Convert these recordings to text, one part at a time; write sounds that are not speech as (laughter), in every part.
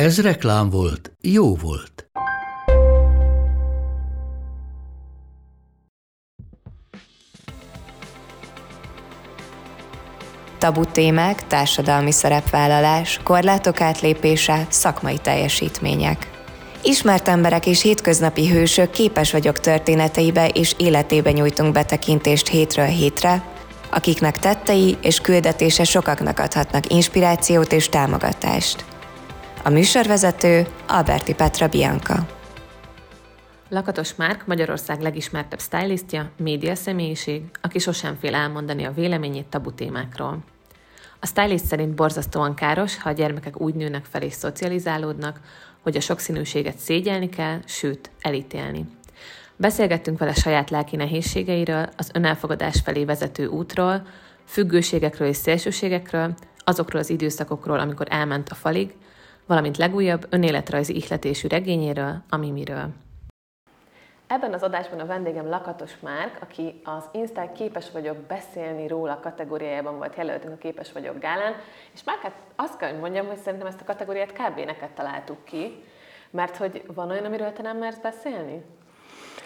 Ez reklám volt, jó volt. Tabu témák, társadalmi szerepvállalás, korlátok átlépése, szakmai teljesítmények. Ismert emberek és hétköznapi hősök képes vagyok történeteibe és életébe nyújtunk betekintést hétről hétre, akiknek tettei és küldetése sokaknak adhatnak inspirációt és támogatást. A műsorvezető Alberti Petra Bianca. Lakatos Márk Magyarország legismertebb stylistja, média személyiség, aki sosem fél elmondani a véleményét tabu témákról. A stylist szerint borzasztóan káros, ha a gyermekek úgy nőnek fel és szocializálódnak, hogy a sokszínűséget szégyelni kell, sőt, elítélni. Beszélgettünk vele saját lelki nehézségeiről, az önelfogadás felé vezető útról, függőségekről és szélsőségekről, azokról az időszakokról, amikor elment a falig, valamint legújabb önéletrajzi ihletésű regényéről, ami miről. Ebben az adásban a vendégem Lakatos Márk, aki az Insta Képes vagyok beszélni róla kategóriájában volt jelöltünk a Képes vagyok gálán, és már hát azt kell, hogy mondjam, hogy szerintem ezt a kategóriát kb. neked találtuk ki, mert hogy van olyan, amiről te nem mersz beszélni?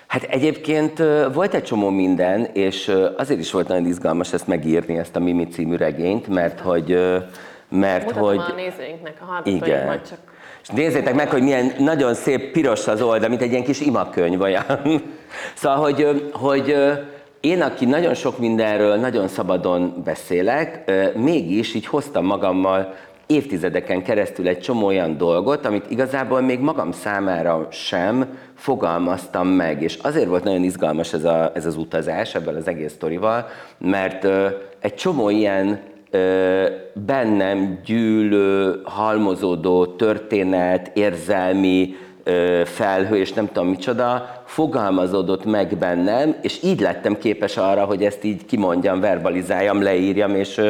Hát egyébként volt egy csomó minden, és azért is volt nagyon izgalmas ezt megírni, ezt a Mimi című regényt, mert hogy... Mert Mutatom hogy... a nézőinknek, a hallgatóink majd csak és nézzétek meg, hogy milyen nagyon szép piros az oldal, mint egy ilyen kis imakönyv olyan. (laughs) Szóval, hogy, hogy én, aki nagyon sok mindenről nagyon szabadon beszélek, mégis így hoztam magammal évtizedeken keresztül egy csomó olyan dolgot, amit igazából még magam számára sem fogalmaztam meg. És azért volt nagyon izgalmas ez, a, ez az utazás ebből az egész sztorival, mert egy csomó ilyen bennem gyűlő, halmozódó történet, érzelmi felhő, és nem tudom micsoda, fogalmazódott meg bennem, és így lettem képes arra, hogy ezt így kimondjam, verbalizáljam, leírjam, és,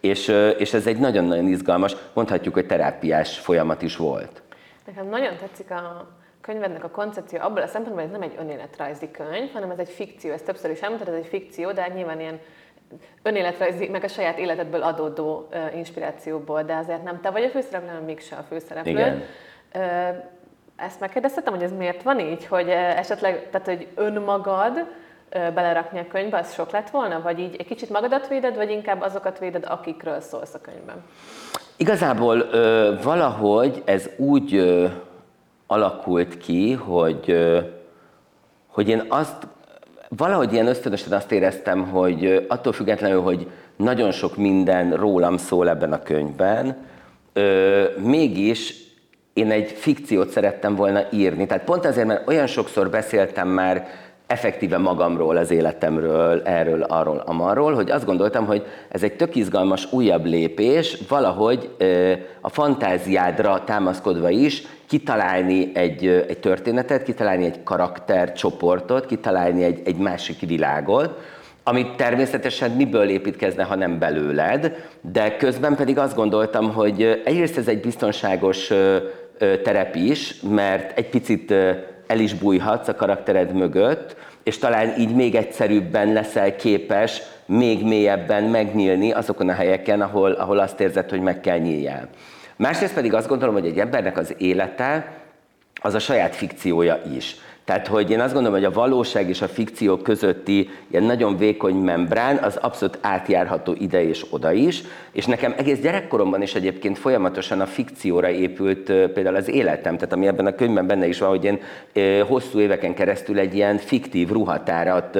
és, és ez egy nagyon-nagyon izgalmas, mondhatjuk, hogy terápiás folyamat is volt. Nekem nagyon tetszik a könyvednek a koncepció abból a szempontból, hogy ez nem egy önéletrajzi könyv, hanem ez egy fikció, ezt többször is elmondtad, ez egy fikció, de hát nyilván ilyen önéletrajzi, meg a saját életedből adódó inspirációból, de azért nem te vagy a főszereplő, hanem mégse a főszereplő. Igen. Ezt megkérdeztetem, hogy ez miért van így, hogy esetleg, tehát hogy önmagad belerakni a könyvbe, az sok lett volna, vagy így egy kicsit magadat véded, vagy inkább azokat véded, akikről szólsz a könyvben? Igazából ö, valahogy ez úgy ö, alakult ki, hogy, ö, hogy én azt valahogy ilyen ösztönösen azt éreztem, hogy attól függetlenül, hogy nagyon sok minden rólam szól ebben a könyvben, mégis én egy fikciót szerettem volna írni. Tehát pont azért, mert olyan sokszor beszéltem már effektíve magamról, az életemről, erről, arról, amarról, hogy azt gondoltam, hogy ez egy tök izgalmas újabb lépés, valahogy a fantáziádra támaszkodva is kitalálni egy, egy történetet, kitalálni egy karaktercsoportot, kitalálni egy, egy másik világot, amit természetesen miből építkezne, ha nem belőled, de közben pedig azt gondoltam, hogy egyrészt ez egy biztonságos terep is, mert egy picit el is bújhatsz a karaktered mögött, és talán így még egyszerűbben leszel képes még mélyebben megnyílni azokon a helyeken, ahol, ahol azt érzed, hogy meg kell nyíljál. Másrészt pedig azt gondolom, hogy egy embernek az élete az a saját fikciója is. Tehát, hogy én azt gondolom, hogy a valóság és a fikció közötti ilyen nagyon vékony membrán az abszolút átjárható ide és oda is, és nekem egész gyerekkoromban is egyébként folyamatosan a fikcióra épült például az életem, tehát ami ebben a könyvben benne is van, hogy én hosszú éveken keresztül egy ilyen fiktív ruhatárat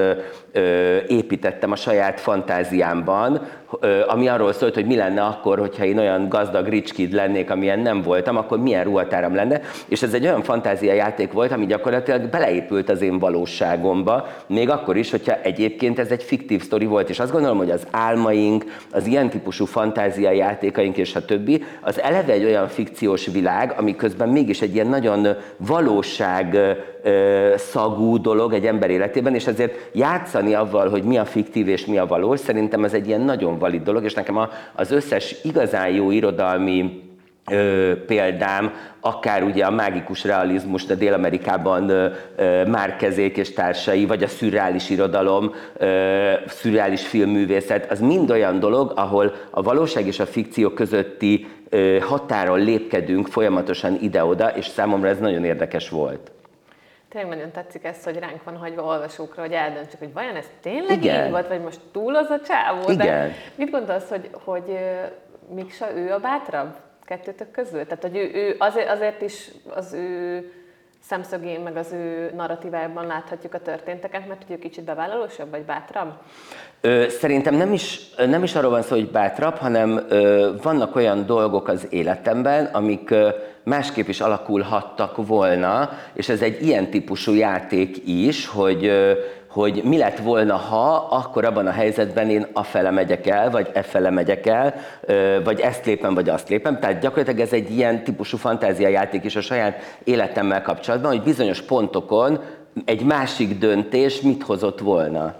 építettem a saját fantáziámban, ami arról szólt, hogy mi lenne akkor, hogyha én olyan gazdag rich kid lennék, amilyen nem voltam, akkor milyen ruhatáram lenne. És ez egy olyan fantázia játék volt, ami gyakorlatilag beleépült az én valóságomba, még akkor is, hogyha egyébként ez egy fiktív sztori volt. És azt gondolom, hogy az álmaink, az ilyen típusú fantázia játékaink és a többi, az eleve egy olyan fikciós világ, ami közben mégis egy ilyen nagyon valóság szagú dolog egy ember életében, és ezért játszani avval, hogy mi a fiktív és mi a valós, szerintem ez egy ilyen nagyon valid dolog, és nekem az összes igazán jó irodalmi ö, példám, akár ugye a mágikus realizmus, de Dél-Amerikában ö, Márkezék és társai, vagy a szürreális irodalom, ö, szürreális filmművészet, az mind olyan dolog, ahol a valóság és a fikció közötti ö, határon lépkedünk folyamatosan ide-oda, és számomra ez nagyon érdekes volt. Tényleg nagyon tetszik ez, hogy ránk van hagyva olvasókra, hogy eldöntsük, hogy vajon ez tényleg Igen. így volt, vagy most túl az a csávó. Igen. De mit gondolsz, hogy, hogy Miksa ő a bátrabb kettőtök közül? Tehát, hogy ő, ő azért, azért is az ő szemszögén, meg az ő narratívájában láthatjuk a történteket, mert ő kicsit bevállalósabb, vagy bátrabb? Ö, szerintem nem is, nem is arról van szó, hogy bátrabb, hanem ö, vannak olyan dolgok az életemben, amik ö, másképp is alakulhattak volna, és ez egy ilyen típusú játék is, hogy ö, hogy mi lett volna, ha akkor abban a helyzetben én afele megyek el, vagy efele megyek el, vagy ezt lépem, vagy azt lépem. Tehát gyakorlatilag ez egy ilyen típusú fantáziajáték is a saját életemmel kapcsolatban, hogy bizonyos pontokon egy másik döntés mit hozott volna.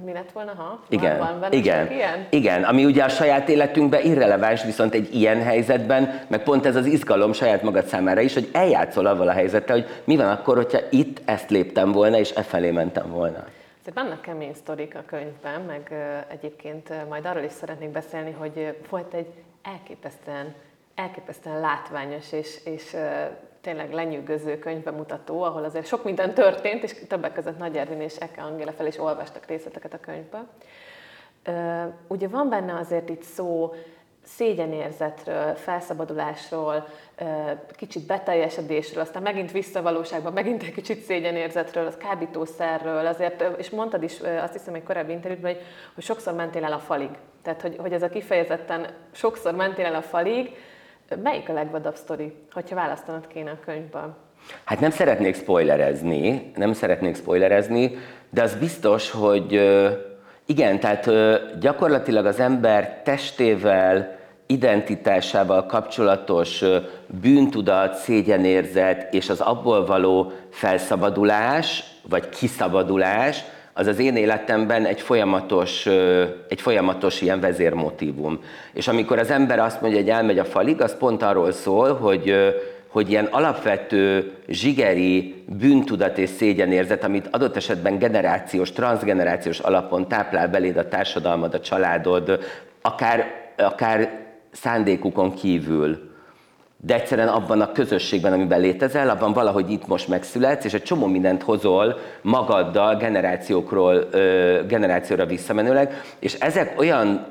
Mi lett volna, ha? Igen, van, van igen, ilyen? igen, ami ugye a saját életünkben irreleváns, viszont egy ilyen helyzetben, meg pont ez az izgalom saját magad számára is, hogy eljátszol avval a helyzettel, hogy mi van akkor, hogyha itt ezt léptem volna, és e felé mentem volna. Ezért vannak kemény sztorik a könyvben, meg egyébként majd arról is szeretnék beszélni, hogy volt egy elképesztően, elképesztően látványos és, és tényleg lenyűgöző könyvbemutató, ahol azért sok minden történt, és többek között Nagy Ervin és Eke Angéla fel is olvastak részleteket a könyvből. Ugye van benne azért itt szó szégyenérzetről, felszabadulásról, kicsit beteljesedésről, aztán megint visszavalóságba, megint egy kicsit szégyenérzetről, az kábítószerről, azért, és mondtad is azt hiszem egy korábbi interjúban, hogy, hogy sokszor mentél el a falig. Tehát, hogy, hogy ez a kifejezetten sokszor mentél el a falig, Melyik a legvadabb sztori, hogyha választanod kéne a könyvből? Hát nem szeretnék spoilerezni, nem szeretnék spoilerezni, de az biztos, hogy igen, tehát gyakorlatilag az ember testével, identitásával kapcsolatos bűntudat, szégyenérzet és az abból való felszabadulás, vagy kiszabadulás, az az én életemben egy folyamatos, egy folyamatos ilyen vezérmotívum. És amikor az ember azt mondja, hogy elmegy a falig, az pont arról szól, hogy, hogy ilyen alapvető zsigeri bűntudat és szégyenérzet, amit adott esetben generációs, transgenerációs alapon táplál beléd a társadalmad, a családod, akár, akár szándékukon kívül, de egyszerűen abban a közösségben, amiben létezel, abban valahogy itt most megszületsz, és egy csomó mindent hozol magaddal generációkról, generációra visszamenőleg, és ezek olyan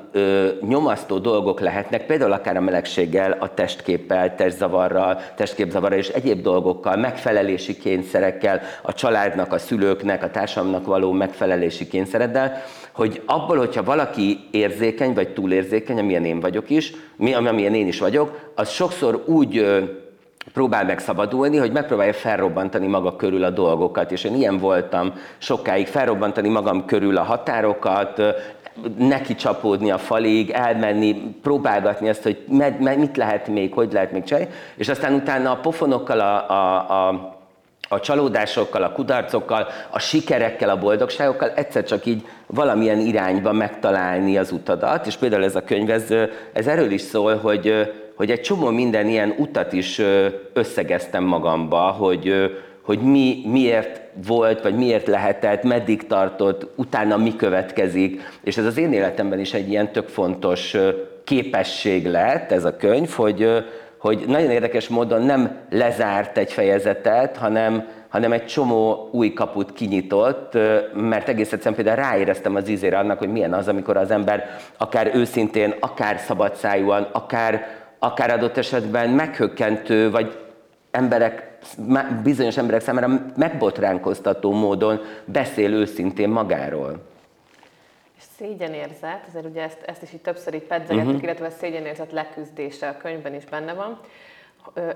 nyomasztó dolgok lehetnek, például akár a melegséggel, a testképpel, testzavarral, testképzavarral és egyéb dolgokkal, megfelelési kényszerekkel, a családnak, a szülőknek, a társadalomnak való megfelelési kényszereddel, hogy abból, hogyha valaki érzékeny, vagy túlérzékeny, amilyen én vagyok is, mi, amilyen én is vagyok, az sokszor úgy próbál megszabadulni, hogy megpróbálja felrobbantani maga körül a dolgokat. És én ilyen voltam sokáig, felrobbantani magam körül a határokat, neki csapódni a falig, elmenni, próbálgatni ezt, hogy med, med, mit lehet még, hogy lehet még csinálni, és aztán utána a pofonokkal, a, a, a a csalódásokkal, a kudarcokkal, a sikerekkel, a boldogságokkal egyszer csak így valamilyen irányba megtalálni az utadat, és például ez a könyv, ez, ez erről is szól, hogy, hogy egy csomó minden ilyen utat is összegeztem magamba, hogy, hogy mi, miért volt, vagy miért lehetett, meddig tartott, utána mi következik, és ez az én életemben is egy ilyen tök fontos képesség lett ez a könyv, hogy, hogy nagyon érdekes módon nem lezárt egy fejezetet, hanem, hanem egy csomó új kaput kinyitott, mert egész egyszerűen például ráéreztem az ízére annak, hogy milyen az, amikor az ember akár őszintén, akár szabadszájúan, akár, akár adott esetben meghökkentő, vagy emberek, bizonyos emberek számára megbotránkoztató módon beszél őszintén magáról. Szégyenérzet, azért ugye ezt, ezt is így többször így pedzegettük, uh-huh. illetve a szégyenérzet leküzdése a könyvben is benne van. Ö,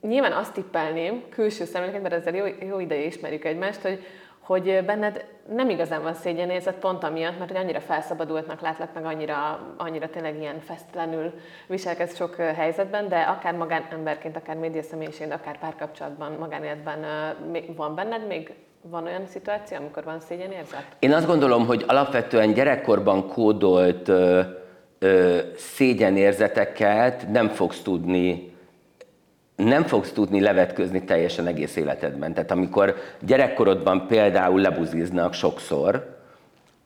nyilván azt tippelném, külső szemléként, mert ezzel jó, jó ideje ismerjük egymást, hogy hogy benned nem igazán van szégyenérzet pont amiatt, mert hogy annyira felszabadultnak látlak, meg annyira, annyira tényleg ilyen fesztelenül viselkedsz sok helyzetben, de akár magánemberként, akár médiaszemélyiségként, akár párkapcsolatban, magánéletben van benned még van olyan szituáció, amikor van szégyenérzet? Én azt gondolom, hogy alapvetően gyerekkorban kódolt ö, ö, szégyenérzeteket nem fogsz tudni nem fogsz tudni levetközni teljesen egész életedben. Tehát amikor gyerekkorodban például lebuziznak sokszor,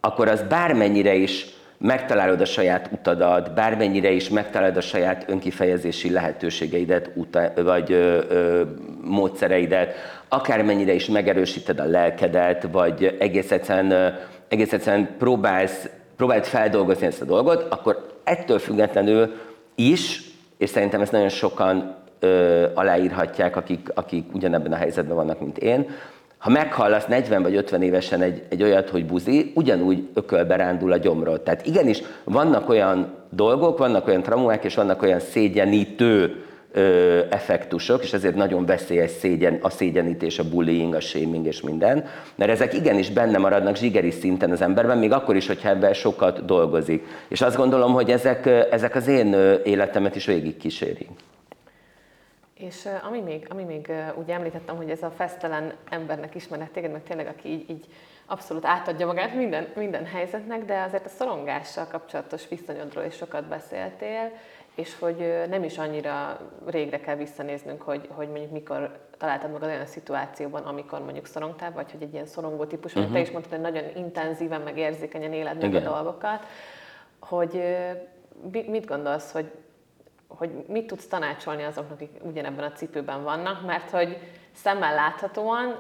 akkor az bármennyire is megtalálod a saját utadat, bármennyire is megtalálod a saját önkifejezési lehetőségeidet, uta, vagy ö, ö, módszereidet, akármennyire is megerősíted a lelkedet, vagy egész egyszerűen, egész egyszerűen próbálsz, próbálsz feldolgozni ezt a dolgot, akkor ettől függetlenül is, és szerintem ezt nagyon sokan ö, aláírhatják, akik, akik ugyanebben a helyzetben vannak, mint én, ha meghallasz 40 vagy 50 évesen egy, egy olyat, hogy buzi, ugyanúgy ökölbe rándul a gyomrod. Tehát igenis vannak olyan dolgok, vannak olyan traumák, és vannak olyan szégyenítő ö, effektusok, és ezért nagyon veszélyes szégyen, a szégyenítés, a bullying, a shaming és minden, mert ezek igenis benne maradnak zsigeri szinten az emberben, még akkor is, hogyha ebben sokat dolgozik. És azt gondolom, hogy ezek, ezek az én életemet is végig kísérik. És ami még, ami még úgy említettem, hogy ez a fesztelen embernek ismeret téged, meg tényleg, aki így, így abszolút átadja magát minden, minden helyzetnek, de azért a szorongással kapcsolatos viszonyodról is sokat beszéltél, és hogy nem is annyira régre kell visszanéznünk, hogy, hogy mondjuk mikor találtad magad olyan szituációban, amikor mondjuk szorongtál, vagy hogy egy ilyen szorongó típus, uh-huh. te is mondtad, hogy nagyon intenzíven, meg érzékenyen éled meg a dolgokat, hogy mit gondolsz, hogy hogy mit tudsz tanácsolni azoknak, akik ugyanebben a cipőben vannak, mert hogy szemmel láthatóan,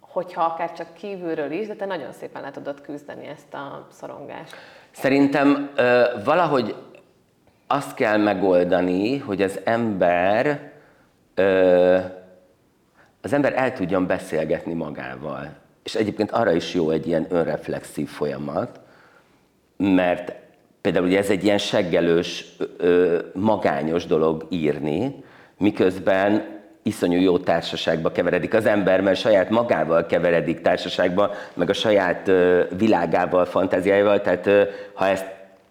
hogyha akár csak kívülről is, de te nagyon szépen le tudod küzdeni ezt a szorongást. Szerintem valahogy azt kell megoldani, hogy az ember az ember el tudjon beszélgetni magával. És egyébként arra is jó egy ilyen önreflexív folyamat, mert Például ugye ez egy ilyen seggelős, magányos dolog írni, miközben iszonyú jó társaságba keveredik az ember, mert saját magával keveredik társaságba, meg a saját világával, fantáziájával, tehát ha ezt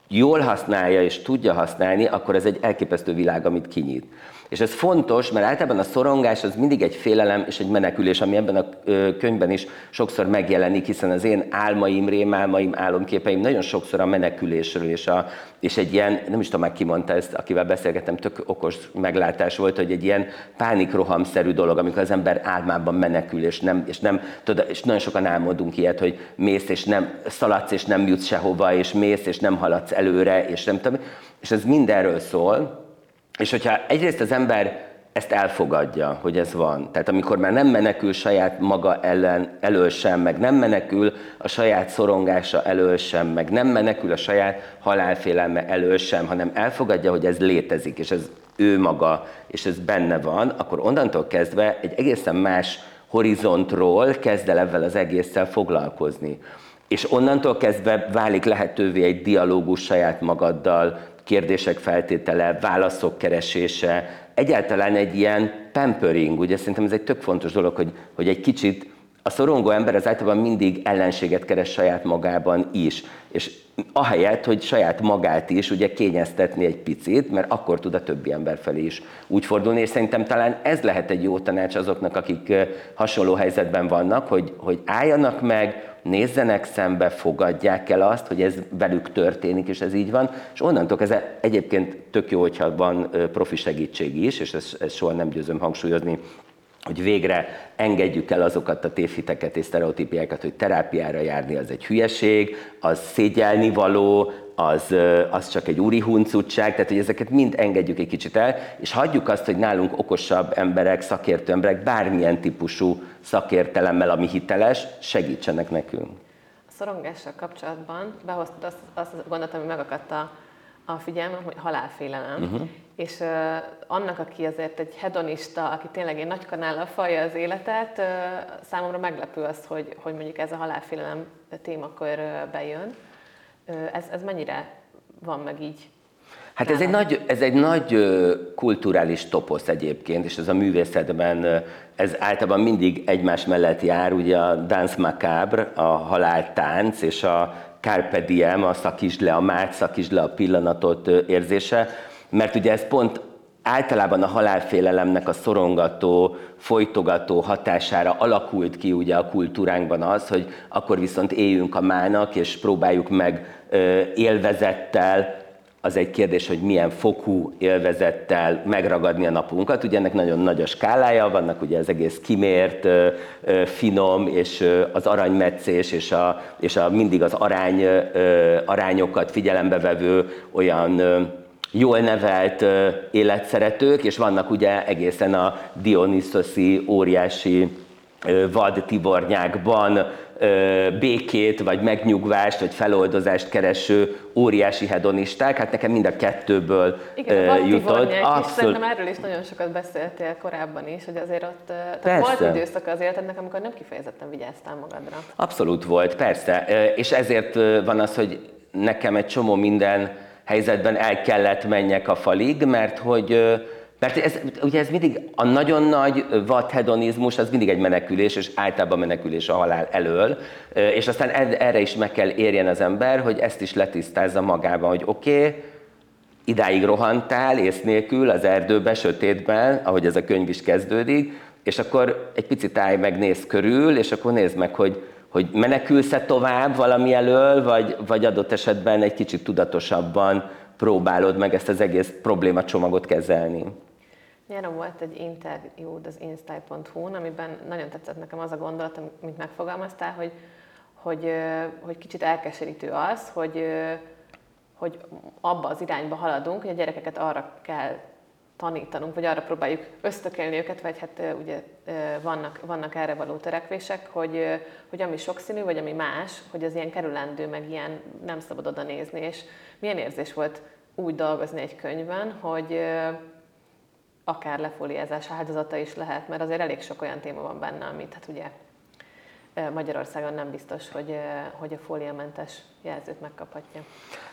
jól használja és tudja használni, akkor ez egy elképesztő világ, amit kinyit. És ez fontos, mert általában a szorongás az mindig egy félelem és egy menekülés, ami ebben a könyvben is sokszor megjelenik, hiszen az én álmaim, rémálmaim, álomképeim nagyon sokszor a menekülésről és, a, és egy ilyen, nem is tudom már ki mondta ezt, akivel beszélgettem, tök okos meglátás volt, hogy egy ilyen pánikrohamszerű dolog, amikor az ember álmában menekül, és, nem, és, nem, tudod, és nagyon sokan álmodunk ilyet, hogy mész és nem szaladsz, és nem jutsz sehova, és mész és nem haladsz előre, és nem tudom, és ez mindenről szól, és hogyha egyrészt az ember ezt elfogadja, hogy ez van. Tehát amikor már nem menekül saját maga ellen elől sem, meg nem menekül a saját szorongása elől sem, meg nem menekül a saját halálfélelme elől sem, hanem elfogadja, hogy ez létezik, és ez ő maga, és ez benne van, akkor onnantól kezdve egy egészen más horizontról kezd el ebben az egésszel foglalkozni. És onnantól kezdve válik lehetővé egy dialógus saját magaddal, kérdések feltétele, válaszok keresése, egyáltalán egy ilyen pampering, ugye szerintem ez egy tök fontos dolog, hogy, hogy egy kicsit a szorongó ember az általában mindig ellenséget keres saját magában is, és ahelyett, hogy saját magát is ugye kényeztetni egy picit, mert akkor tud a többi ember felé is úgy fordulni, és szerintem talán ez lehet egy jó tanács azoknak, akik hasonló helyzetben vannak, hogy, hogy álljanak meg, nézzenek szembe, fogadják el azt, hogy ez velük történik, és ez így van, és onnantól ez egyébként tök jó, hogyha van profi segítség is, és ezt, ezt soha nem győzöm hangsúlyozni, hogy végre engedjük el azokat a tévhiteket és sztereotípiákat, hogy terápiára járni az egy hülyeség, az szégyelni való, az, az csak egy úri huncutság, tehát hogy ezeket mind engedjük egy kicsit el, és hagyjuk azt, hogy nálunk okosabb emberek, szakértő emberek, bármilyen típusú szakértelemmel, ami hiteles, segítsenek nekünk. A szorongással kapcsolatban behoztad azt, azt a gondot, ami megakadt a, a figyelmem, hogy halálfélelem. Uh-huh. És uh, annak, aki azért egy hedonista, aki tényleg egy nagy kanállal falja az életet, uh, számomra meglepő az, hogy, hogy mondjuk ez a halálfélelem témakör uh, bejön. Ez, ez mennyire van meg így? Hát ez egy, nagy, ez egy nagy kulturális toposz egyébként, és ez a művészetben, ez általában mindig egymás mellett jár, ugye a dance macabre, a haláltánc, és a carpe diem, a szakítsd le a mát, szakítsd le a pillanatot érzése, mert ugye ez pont általában a halálfélelemnek a szorongató, folytogató hatására alakult ki ugye a kultúránkban az, hogy akkor viszont éljünk a mának, és próbáljuk meg élvezettel, az egy kérdés, hogy milyen fokú élvezettel megragadni a napunkat. Ugye ennek nagyon nagy a skálája, vannak ugye az egész kimért, finom, és az aranymetszés, és, a, és a, mindig az arány, arányokat figyelembe vevő olyan jól nevelt életszeretők, és vannak ugye egészen a Dionysoszi óriási vad tibornyákban békét, vagy megnyugvást, vagy feloldozást kereső óriási hedonisták. Hát nekem mind a kettőből Igen, a jutott. Abszolút. És szerintem erről is nagyon sokat beszéltél korábban is, hogy azért ott tehát volt időszak az életednek, amikor nem kifejezetten vigyáztál magadra. Abszolút volt, persze. És ezért van az, hogy nekem egy csomó minden helyzetben el kellett menjek a falig, mert hogy mert ez, ugye ez mindig, a nagyon nagy vadhedonizmus az mindig egy menekülés, és általában menekülés a halál elől, és aztán erre is meg kell érjen az ember, hogy ezt is letisztázza magában, hogy oké, okay, idáig rohantál ész nélkül az erdőbe, sötétben, ahogy ez a könyv is kezdődik, és akkor egy picit állj meg, néz körül, és akkor nézd meg, hogy, hogy menekülsz-e tovább valami elől, vagy, vagy adott esetben egy kicsit tudatosabban próbálod meg ezt az egész problémacsomagot kezelni. Nyáron volt egy interjú az instyle.hu-n, amiben nagyon tetszett nekem az a gondolat, amit megfogalmaztál, hogy, hogy, hogy kicsit elkeserítő az, hogy, hogy abba az irányba haladunk, hogy a gyerekeket arra kell tanítanunk, vagy arra próbáljuk ösztökélni őket, vagy hát ugye vannak, vannak erre való törekvések, hogy, hogy ami sokszínű, vagy ami más, hogy az ilyen kerülendő, meg ilyen nem szabad oda nézni, és milyen érzés volt úgy dolgozni egy könyvben, hogy akár lefóliázás áldozata is lehet, mert azért elég sok olyan téma van benne, amit hát ugye Magyarországon nem biztos, hogy, hogy a fóliamentes jelzőt megkaphatja.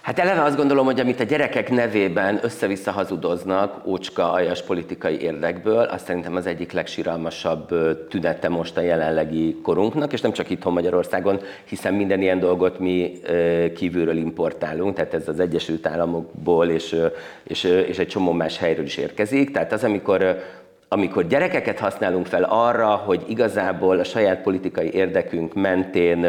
Hát eleve azt gondolom, hogy amit a gyerekek nevében össze-vissza hazudoznak ócska aljas politikai érdekből, azt szerintem az egyik legsiralmasabb tünete most a jelenlegi korunknak, és nem csak itthon Magyarországon, hiszen minden ilyen dolgot mi kívülről importálunk, tehát ez az Egyesült Államokból és, és, és egy csomó más helyről is érkezik. Tehát az, amikor amikor gyerekeket használunk fel arra, hogy igazából a saját politikai érdekünk mentén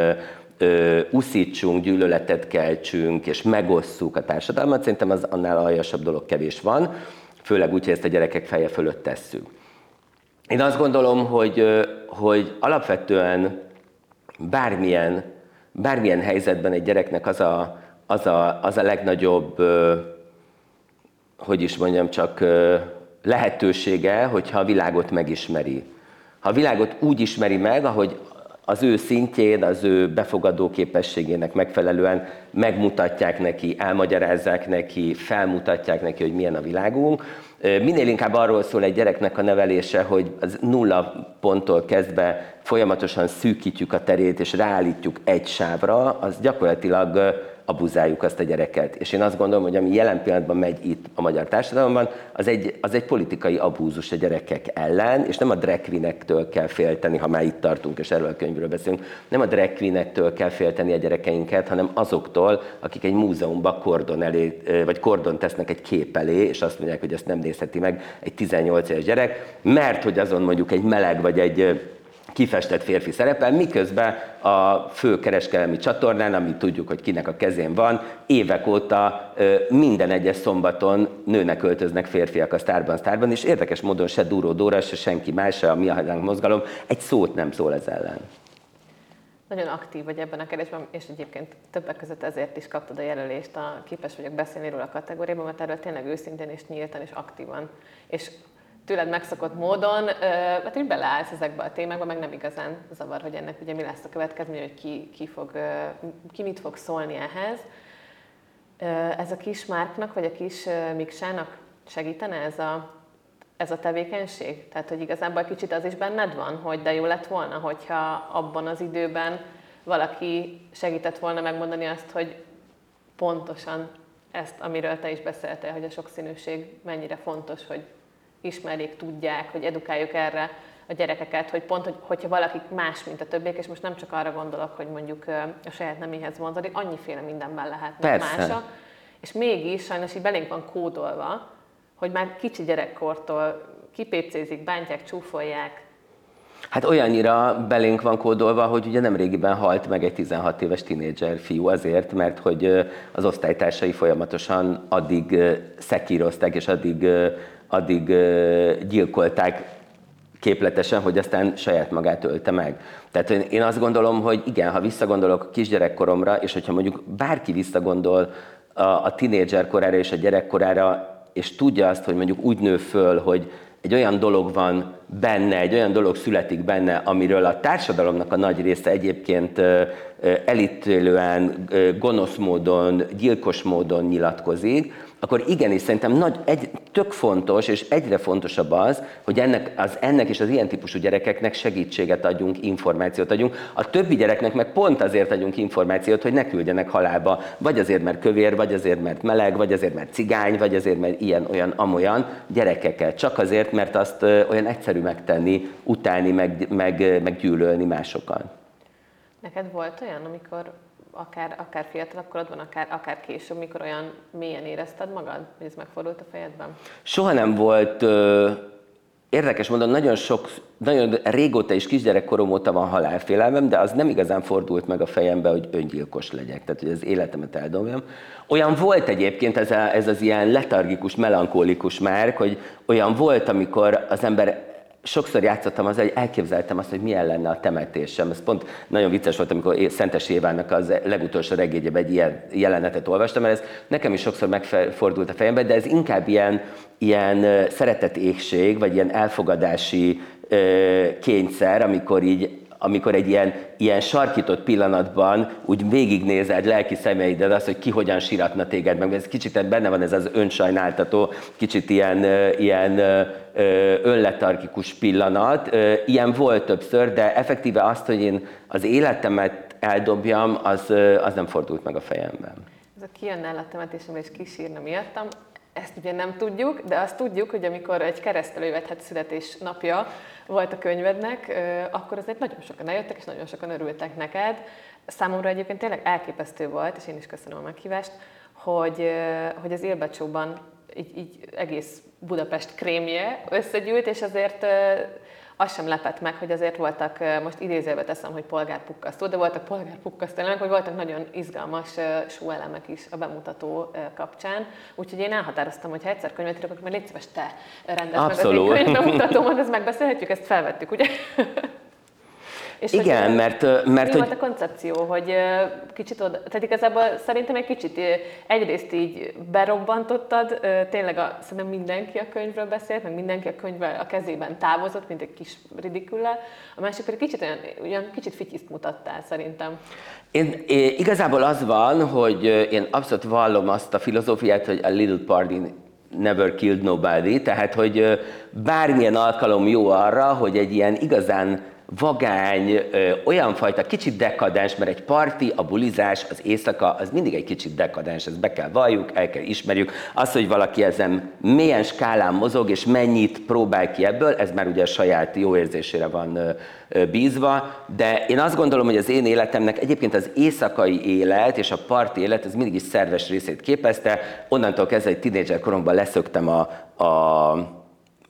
ö, uszítsunk, gyűlöletet keltsünk, és megosszuk a társadalmat, szerintem az annál aljasabb dolog kevés van, főleg úgy, hogy ezt a gyerekek feje fölött tesszük. Én azt gondolom, hogy, hogy alapvetően bármilyen, bármilyen helyzetben egy gyereknek az a, az a, az a legnagyobb, hogy is mondjam, csak lehetősége, hogyha a világot megismeri. Ha a világot úgy ismeri meg, ahogy az ő szintjén, az ő befogadó képességének megfelelően megmutatják neki, elmagyarázzák neki, felmutatják neki, hogy milyen a világunk. Minél inkább arról szól egy gyereknek a nevelése, hogy az nulla ponttól kezdve folyamatosan szűkítjük a terét és ráállítjuk egy sávra, az gyakorlatilag abuzáljuk azt a gyereket. És én azt gondolom, hogy ami jelen pillanatban megy itt a magyar társadalomban, az egy, az egy politikai abúzus a gyerekek ellen, és nem a drag queen-ektől kell félteni, ha már itt tartunk, és erről a könyvről beszélünk, nem a drag queen-ektől kell félteni a gyerekeinket, hanem azoktól, akik egy múzeumban kordon elé, vagy kordon tesznek egy kép elé, és azt mondják, hogy ezt nem nézheti meg egy 18 éves gyerek, mert hogy azon mondjuk egy meleg vagy egy kifestett férfi szerepel, miközben a fő kereskedelmi csatornán, amit tudjuk, hogy kinek a kezén van, évek óta minden egyes szombaton nőnek öltöznek férfiak a Sztárban, Sztárban, és érdekes módon se Dúró Dóra, se senki más, se a Mi a mozgalom egy szót nem szól ez ellen. Nagyon aktív vagy ebben a kérdésben, és egyébként többek között ezért is kaptad a jelölést, a képes vagyok beszélni róla a kategóriában, mert erről tényleg őszintén és nyíltan és aktívan. És tőled megszokott módon, hát így beleállsz ezekbe a témákba, meg nem igazán zavar, hogy ennek ugye mi lesz a következmény, hogy ki, ki, fog, ki mit fog szólni ehhez. Ez a kis Márknak, vagy a kis Miksának segítene ez a, ez a tevékenység? Tehát, hogy igazából kicsit az is benned van, hogy de jó lett volna, hogyha abban az időben valaki segített volna megmondani azt, hogy pontosan ezt, amiről te is beszéltél, hogy a sokszínűség mennyire fontos, hogy ismerjék, tudják, hogy edukáljuk erre a gyerekeket, hogy pont, hogy, hogyha valaki más, mint a többiek, és most nem csak arra gondolok, hogy mondjuk a saját neméhez vonzódik, annyiféle mindenben lehet mása, és mégis sajnos így belénk van kódolva, hogy már kicsi gyerekkortól kipépcézik, bántják, csúfolják, Hát olyannyira belénk van kódolva, hogy ugye nem régiben halt meg egy 16 éves tinédzser fiú azért, mert hogy az osztálytársai folyamatosan addig szekírozták és addig, addig gyilkolták képletesen, hogy aztán saját magát ölte meg. Tehát én azt gondolom, hogy igen, ha visszagondolok kisgyerekkoromra, és hogyha mondjuk bárki visszagondol a, a tinédzser korára és a gyerekkorára, és tudja azt, hogy mondjuk úgy nő föl, hogy egy olyan dolog van benne, egy olyan dolog születik benne, amiről a társadalomnak a nagy része egyébként elítélően, gonosz módon, gyilkos módon nyilatkozik, akkor igenis szerintem nagy, egy, tök fontos, és egyre fontosabb az, hogy ennek, az, ennek és az ilyen típusú gyerekeknek segítséget adjunk, információt adjunk. A többi gyereknek meg pont azért adjunk információt, hogy ne küldjenek halálba, vagy azért, mert kövér, vagy azért, mert meleg, vagy azért, mert cigány, vagy azért, mert ilyen, olyan, amolyan gyerekeket. Csak azért, mert azt olyan egyszerű megtenni, utálni, meg, meg, meg gyűlölni másokat. Neked volt olyan, amikor akár, akár fiatalabb korodban, akár, akár később, mikor olyan mélyen érezted magad, hogy ez megfordult a fejedben? Soha nem volt ö, érdekes mondom, nagyon sok, nagyon régóta és kisgyerekkorom óta van halálfélelmem, de az nem igazán fordult meg a fejembe, hogy öngyilkos legyek, tehát hogy az életemet eldobjam. Olyan volt egyébként ez, a, ez az ilyen letargikus, melankólikus már, hogy olyan volt, amikor az ember sokszor játszottam az, hogy elképzeltem azt, hogy milyen lenne a temetésem. Ez pont nagyon vicces volt, amikor Szentes Évának az legutolsó regényében egy ilyen jelenetet olvastam, mert ez nekem is sokszor megfordult a fejembe, de ez inkább ilyen, ilyen szeretetégség, vagy ilyen elfogadási kényszer, amikor így amikor egy ilyen, ilyen sarkított pillanatban úgy végignézed lelki szemeidet azt, hogy ki hogyan síratna téged meg. Ez kicsit benne van ez az önsajnáltató, kicsit ilyen, ilyen önletargikus pillanat. Ilyen volt többször, de effektíve azt, hogy én az életemet eldobjam, az, az nem fordult meg a fejemben. Ez a kijönne el a temetésemre és kisírna miattam, ezt ugye nem tudjuk, de azt tudjuk, hogy amikor egy keresztelővethet születésnapja volt a könyvednek, akkor azért nagyon sokan eljöttek, és nagyon sokan örültek neked. Számomra egyébként tényleg elképesztő volt, és én is köszönöm a meghívást, hogy, hogy az élbecsóban így, így egész Budapest krémje összegyűlt, és azért az sem lepett meg, hogy azért voltak, most idézőbe teszem, hogy polgárpukkasztó, de voltak polgárpukkasztó elemek, hogy voltak nagyon izgalmas elemek is a bemutató kapcsán. Úgyhogy én elhatároztam, hogy ha egyszer könyvet írok, akkor légy szíves te rendezd Abszolút. meg az én könyvbemutatómat, ezt megbeszélhetjük, ezt felvettük, ugye? (laughs) És Igen, hogy, mert... mert mi hogy... volt a koncepció, hogy kicsit oda... Tehát igazából szerintem egy kicsit egyrészt így berobbantottad, tényleg a, szerintem mindenki a könyvről beszélt, meg mindenki a könyvvel a kezében távozott, mint egy kis ridikülle, a másik pedig kicsit olyan, olyan kicsit fityiszt mutattál szerintem. Én, én, igazából az van, hogy én abszolút vallom azt a filozófiát, hogy a little party never killed nobody, tehát hogy bármilyen alkalom jó arra, hogy egy ilyen igazán vagány, olyan fajta kicsit dekadens, mert egy parti, a bulizás, az éjszaka, az mindig egy kicsit dekadens, ezt be kell valljuk, el kell ismerjük. Az, hogy valaki ezen milyen skálán mozog, és mennyit próbál ki ebből, ez már ugye a saját jó érzésére van bízva, de én azt gondolom, hogy az én életemnek egyébként az éjszakai élet és a parti élet, ez mindig is szerves részét képezte. Onnantól kezdve, egy tínédzser koromban leszöktem a, a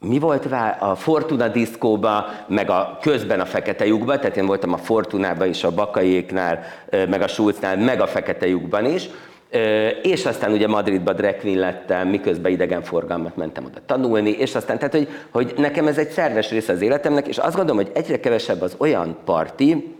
mi volt a Fortuna diszkóba, meg a közben a Fekete lyukba, tehát én voltam a Fortunában is, a Bakaiéknál, meg a Schulznál, meg a Fekete lyukban is, és aztán ugye Madridba drag queen lettem, miközben idegenforgalmat mentem oda tanulni, és aztán, tehát hogy, hogy nekem ez egy szerves része az életemnek, és azt gondolom, hogy egyre kevesebb az olyan parti,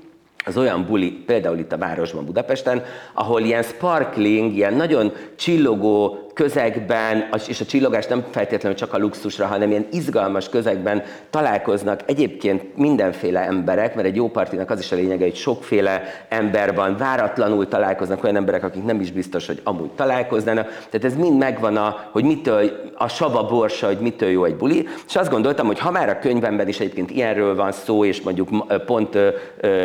az olyan buli, például itt a városban, Budapesten, ahol ilyen sparkling, ilyen nagyon csillogó közegben, és a csillogás nem feltétlenül csak a luxusra, hanem ilyen izgalmas közegben találkoznak egyébként mindenféle emberek, mert egy jó partinak az is a lényege, hogy sokféle ember van, váratlanul találkoznak olyan emberek, akik nem is biztos, hogy amúgy találkoznának. Tehát ez mind megvan, a, hogy mitől a sava borsa, hogy mitől jó egy buli. És azt gondoltam, hogy ha már a könyvemben is egyébként ilyenről van szó, és mondjuk pont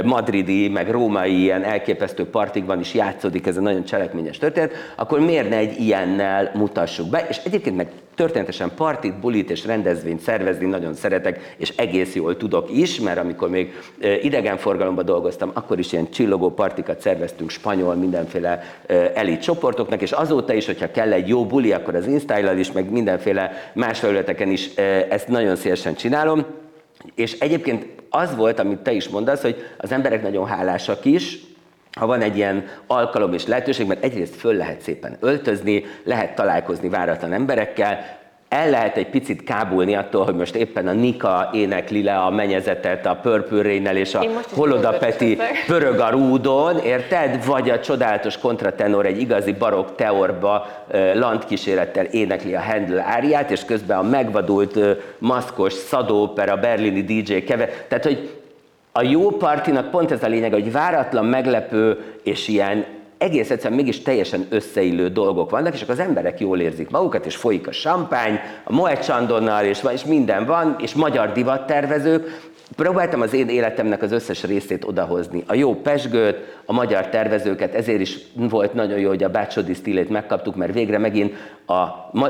madridi, meg római ilyen elképesztő partikban is játszódik ez a nagyon cselekményes történet, akkor miért ne egy ilyennel mutassuk be? És egyébként meg történetesen partit, bulit és rendezvényt szervezni nagyon szeretek, és egész jól tudok is, mert amikor még idegenforgalomban dolgoztam, akkor is ilyen csillogó partikat szerveztünk spanyol mindenféle elit csoportoknak, és azóta is, hogyha kell egy jó buli, akkor az instyle is, meg mindenféle más felületeken is ezt nagyon szívesen csinálom. És egyébként az volt, amit te is mondasz, hogy az emberek nagyon hálásak is, ha van egy ilyen alkalom és lehetőség, mert egyrészt föl lehet szépen öltözni, lehet találkozni váratlan emberekkel, el lehet egy picit kábulni attól, hogy most éppen a Nika énekli le a menyezetet a Purple rain és a Holoda Peti pörög a rúdon, érted? Vagy a csodálatos kontratenor egy igazi barokk teorba landkísérettel énekli a Handel áriát, és közben a megvadult maszkos szadóper, a berlini DJ keve. Tehát, hogy a jó partinak pont ez a lényeg, hogy váratlan, meglepő és ilyen egész egyszerűen mégis teljesen összeillő dolgok vannak, és akkor az emberek jól érzik magukat, és folyik a champagne, a Moet Chandonnal, és, és minden van, és magyar divattervezők, Próbáltam az én életemnek az összes részét odahozni. A jó pesgőt, a magyar tervezőket, ezért is volt nagyon jó, hogy a Bácsodi stílét megkaptuk, mert végre megint a,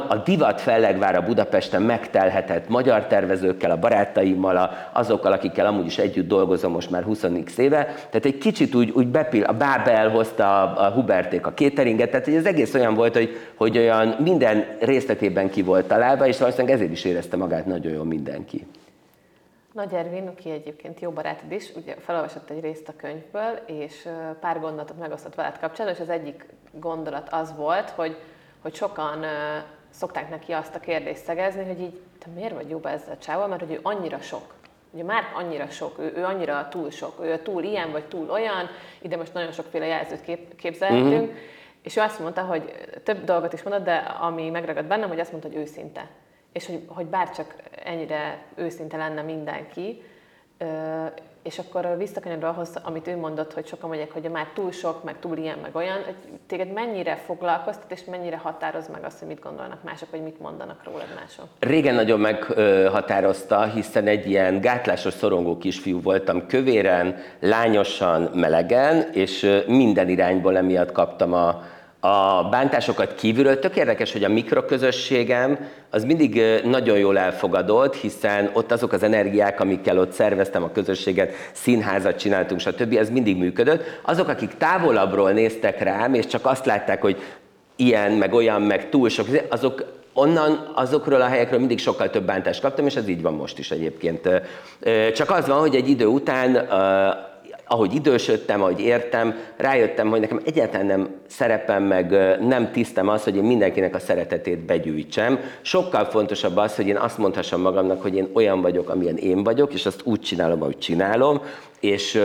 a divat fellegvára Budapesten megtelhetett magyar tervezőkkel, a barátaimmal, a, azokkal, akikkel amúgy is együtt dolgozom most már 20 éve. Tehát egy kicsit úgy, úgy bepil, a Bábel hozta a, a Huberték a kéteringet, tehát hogy az egész olyan volt, hogy, hogy olyan minden részletében ki volt találva, és valószínűleg ezért is érezte magát nagyon jól mindenki. Nagy Ervin, aki egyébként jó barátod is, ugye felolvasott egy részt a könyvből, és pár gondolatot megosztott veled kapcsolatban, és az egyik gondolat az volt, hogy, hogy sokan szokták neki azt a kérdést szegezni, hogy így, te miért vagy jobb ezzel a csával, mert hogy ő annyira sok. Ugye már annyira sok, ő, ő annyira túl sok, ő túl ilyen vagy túl olyan, ide most nagyon sokféle jelzőt kép, képzelhetünk, mm-hmm. és ő azt mondta, hogy több dolgot is mondott, de ami megragad bennem, hogy azt mondta, hogy őszinte és hogy, hogy bárcsak ennyire őszinte lenne mindenki, és akkor visszakanyarodva ahhoz, amit ő mondott, hogy sokan mondják, hogy már túl sok, meg túl ilyen, meg olyan, hogy téged mennyire foglalkoztat, és mennyire határoz meg azt, hogy mit gondolnak mások, vagy mit mondanak rólad mások? Régen nagyon meghatározta, hiszen egy ilyen gátlásos, szorongó kisfiú voltam, kövéren, lányosan, melegen, és minden irányból emiatt kaptam a, a bántásokat kívülről. Tök érdekes, hogy a mikroközösségem az mindig nagyon jól elfogadott, hiszen ott azok az energiák, amikkel ott szerveztem a közösséget, színházat csináltunk, stb. ez mindig működött. Azok, akik távolabbról néztek rám, és csak azt látták, hogy ilyen, meg olyan, meg túl sok, azok onnan azokról a helyekről mindig sokkal több bántást kaptam, és ez így van most is egyébként. Csak az van, hogy egy idő után ahogy idősödtem, ahogy értem, rájöttem, hogy nekem egyáltalán nem szerepem, meg nem tisztem az, hogy én mindenkinek a szeretetét begyűjtsem. Sokkal fontosabb az, hogy én azt mondhassam magamnak, hogy én olyan vagyok, amilyen én vagyok, és azt úgy csinálom, ahogy csinálom, és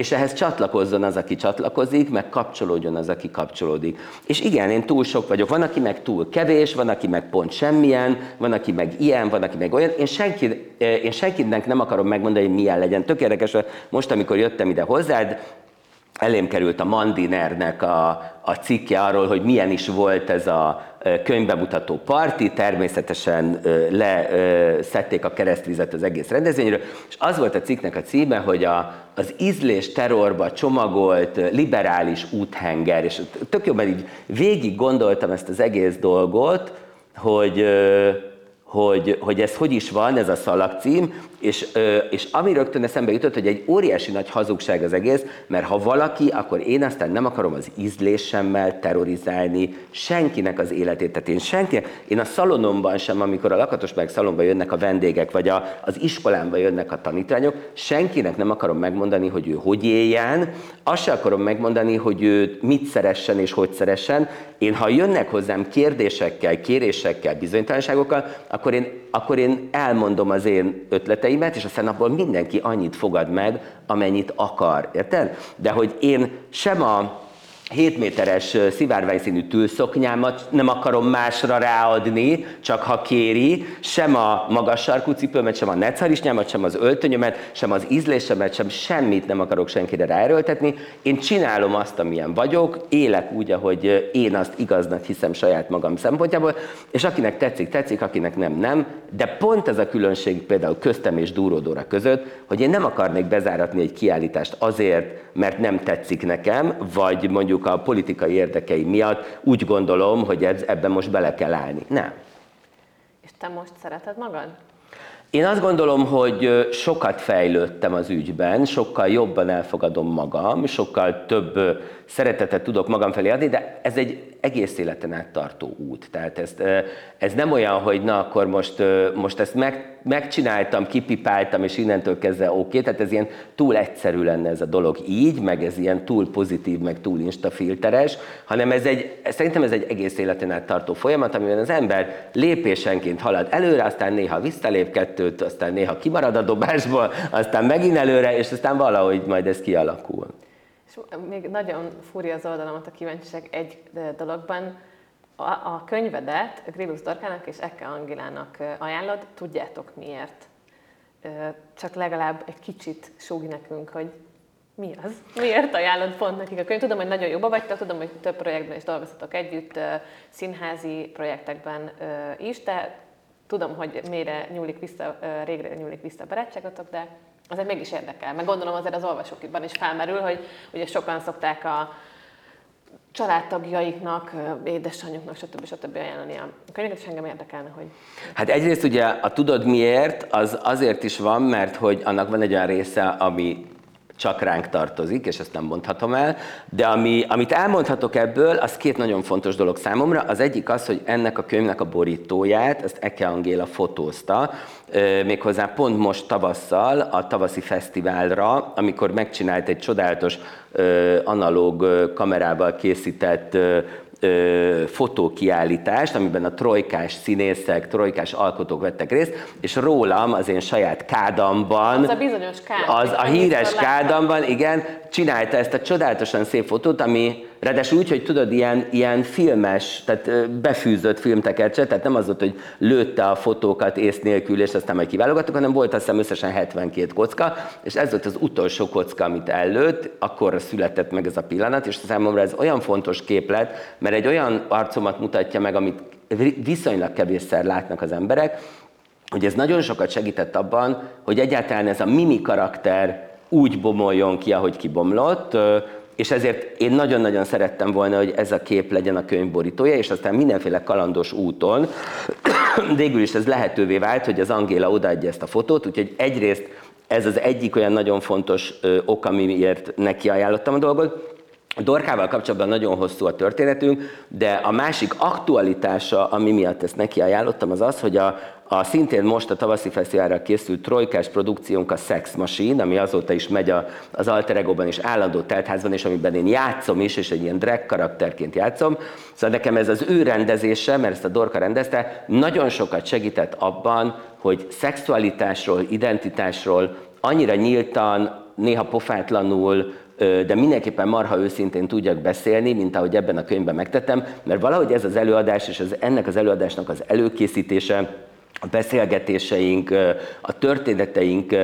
és ehhez csatlakozzon az, aki csatlakozik, meg kapcsolódjon az, aki kapcsolódik. És igen, én túl sok vagyok. Van, aki meg túl kevés, van, aki meg pont semmilyen, van, aki meg ilyen, van, aki meg olyan. Én, senki, eh, én senkinek nem akarom megmondani, hogy milyen legyen. Tök érdekes, most, amikor jöttem ide hozzád, elém került a Mandinernek a, a cikke arról, hogy milyen is volt ez a könyvbemutató parti, természetesen leszették a keresztvizet az egész rendezvényről, és az volt a cikknek a címe, hogy a, az ízlés terrorba csomagolt liberális úthenger, és tök jobban így végig gondoltam ezt az egész dolgot, hogy hogy, hogy ez hogy is van, ez a szalagcím, és, és ami rögtön eszembe jutott, hogy egy óriási nagy hazugság az egész, mert ha valaki, akkor én aztán nem akarom az ízlésemmel terrorizálni senkinek az életét. Tehát én senki, én a szalonomban sem, amikor a lakatos meg szalomba jönnek a vendégek, vagy a, az iskolámba jönnek a tanítványok, senkinek nem akarom megmondani, hogy ő hogy éljen, azt sem akarom megmondani, hogy ő mit szeressen és hogy szeressen. Én, ha jönnek hozzám kérdésekkel, kérésekkel, bizonytalanságokkal, akkor én, akkor én elmondom az én ötleteimet, és aztán abból mindenki annyit fogad meg, amennyit akar. Érted? De hogy én sem a 7 méteres szivárványszínű tűlszoknyámat nem akarom másra ráadni, csak ha kéri, sem a magas sarkú cipőmet, sem a necharisnyámat, sem az öltönyömet, sem az ízlésemet, sem semmit nem akarok senkire ráerőltetni. Én csinálom azt, amilyen vagyok, élek úgy, ahogy én azt igaznak hiszem saját magam szempontjából, és akinek tetszik, tetszik, akinek nem, nem. De pont ez a különbség például köztem és Dúródóra között, hogy én nem akarnék bezáratni egy kiállítást azért, mert nem tetszik nekem, vagy mondjuk a politikai érdekei miatt úgy gondolom, hogy ebben most bele kell állni. Nem. És te most szereted magad? Én azt gondolom, hogy sokat fejlődtem az ügyben, sokkal jobban elfogadom magam, sokkal több szeretetet tudok magam felé adni, de ez egy egész életen át tartó út. Tehát ez, ez nem olyan, hogy na akkor most, most ezt meg, megcsináltam, kipipáltam, és innentől kezdve oké, okay. tehát ez ilyen túl egyszerű lenne ez a dolog így, meg ez ilyen túl pozitív, meg túl instafilteres, hanem ez egy, szerintem ez egy egész életen át tartó folyamat, amiben az ember lépésenként halad előre, aztán néha visszalép kettőt, aztán néha kimarad a dobásból, aztán megint előre, és aztán valahogy majd ez kialakul. És még nagyon fúrja az oldalamat a kíváncsiság egy dologban. A, könyvedet Grillus Dorkának és Eke Angilának ajánlod, tudjátok miért. Csak legalább egy kicsit súg nekünk, hogy mi az? Miért ajánlod pont nekik a könyv? Tudom, hogy nagyon jobban vagytok, tudom, hogy több projektben is dolgoztatok együtt, színházi projektekben is, de tudom, hogy mélyre nyúlik vissza, régre nyúlik vissza a barátságotok, de azért mégis érdekel. Meg gondolom azért az olvasókban is felmerül, hogy ugye sokan szokták a családtagjaiknak, édesanyjuknak, stb. stb. ajánlani a könyveket, és engem érdekelne, hogy... Hát egyrészt ugye a tudod miért, az azért is van, mert hogy annak van egy olyan része, ami csak ránk tartozik, és ezt nem mondhatom el, de ami, amit elmondhatok ebből, az két nagyon fontos dolog számomra. Az egyik az, hogy ennek a könyvnek a borítóját, ezt Eke Angéla fotózta, méghozzá pont most tavasszal a tavaszi fesztiválra, amikor megcsinált egy csodálatos analóg kamerával készített ö, fotókiállítást, amiben a trojkás színészek, trojkás alkotók vettek részt, és rólam az én saját kádamban, az a bizonyos kádam, az a híres kádamban, igen, csinálta ezt a csodálatosan szép fotót, ami Ráadásul úgy, hogy tudod, ilyen, ilyen filmes, tehát befűzött filmtekercse, tehát nem az volt, hogy lőtte a fotókat ész nélkül, és aztán majd kiválogattuk, hanem volt azt hiszem összesen 72 kocka, és ez volt az utolsó kocka, amit ellőtt, akkor született meg ez a pillanat, és számomra ez olyan fontos képlet, mert egy olyan arcomat mutatja meg, amit viszonylag kevésszer látnak az emberek, hogy ez nagyon sokat segített abban, hogy egyáltalán ez a mimi karakter úgy bomoljon ki, ahogy kibomlott, és ezért én nagyon-nagyon szerettem volna, hogy ez a kép legyen a könyv borítója, és aztán mindenféle kalandos úton (coughs) végül is ez lehetővé vált, hogy az Angéla odaadja ezt a fotót, úgyhogy egyrészt ez az egyik olyan nagyon fontos ok, amiért neki ajánlottam a dolgot, a Dorkával kapcsolatban nagyon hosszú a történetünk, de a másik aktualitása, ami miatt ezt neki ajánlottam, az az, hogy a, a szintén most a tavaszi fesztiválra készült trojkás produkciónk a Sex Machine, ami azóta is megy a, az Alter Ego-ban és állandó teltházban, és amiben én játszom is, és egy ilyen drag karakterként játszom. Szóval nekem ez az ő rendezése, mert ezt a Dorka rendezte, nagyon sokat segített abban, hogy szexualitásról, identitásról annyira nyíltan, néha pofátlanul, de mindenképpen marha őszintén tudjak beszélni, mint ahogy ebben a könyvben megtettem, mert valahogy ez az előadás és az, ennek az előadásnak az előkészítése, a beszélgetéseink, a történeteink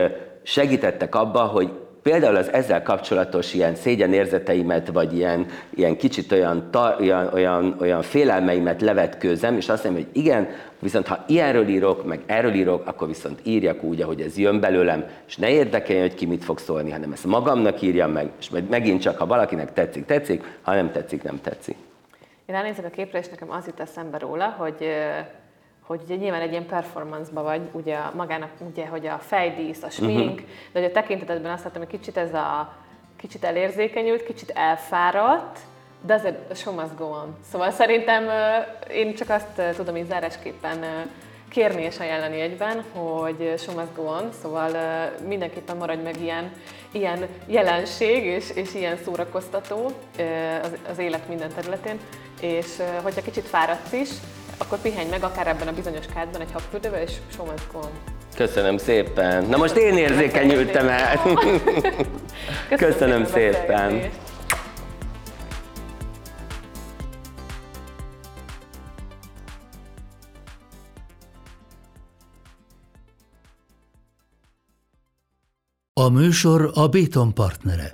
segítettek abba, hogy például az ezzel kapcsolatos ilyen szégyenérzeteimet, vagy ilyen, ilyen kicsit olyan, ta, olyan, olyan, olyan félelmeimet levetkőzem, és azt mondom, hogy igen, viszont ha ilyenről írok, meg erről írok, akkor viszont írjak úgy, ahogy ez jön belőlem, és ne érdekeljen, hogy ki mit fog szólni, hanem ezt magamnak írjam meg, és majd megint csak, ha valakinek tetszik, tetszik, ha nem tetszik, nem tetszik. Én ránézek a képre, és nekem az jut eszembe róla, hogy hogy ugye nyilván egy ilyen performance vagy, ugye magának ugye, hogy a fejdísz, a smink, uh-huh. de hogy a tekintetedben azt láttam, hogy kicsit ez a kicsit elérzékenyült, kicsit elfáradt, de azért a show must go on. Szóval szerintem én csak azt tudom így zárásképpen kérni és ajánlani egyben, hogy show must go on, szóval mindenképpen maradj meg ilyen, ilyen jelenség és, és ilyen szórakoztató az, az élet minden területén, és hogyha kicsit fáradsz is, akkor pihenj meg akár ebben a bizonyos kádban egy habfürdővel, és somatkolom. Köszönöm szépen. Na most én érzékenyültem el. Köszönöm, Köszönöm szépen. szépen. A műsor a Béton partnere.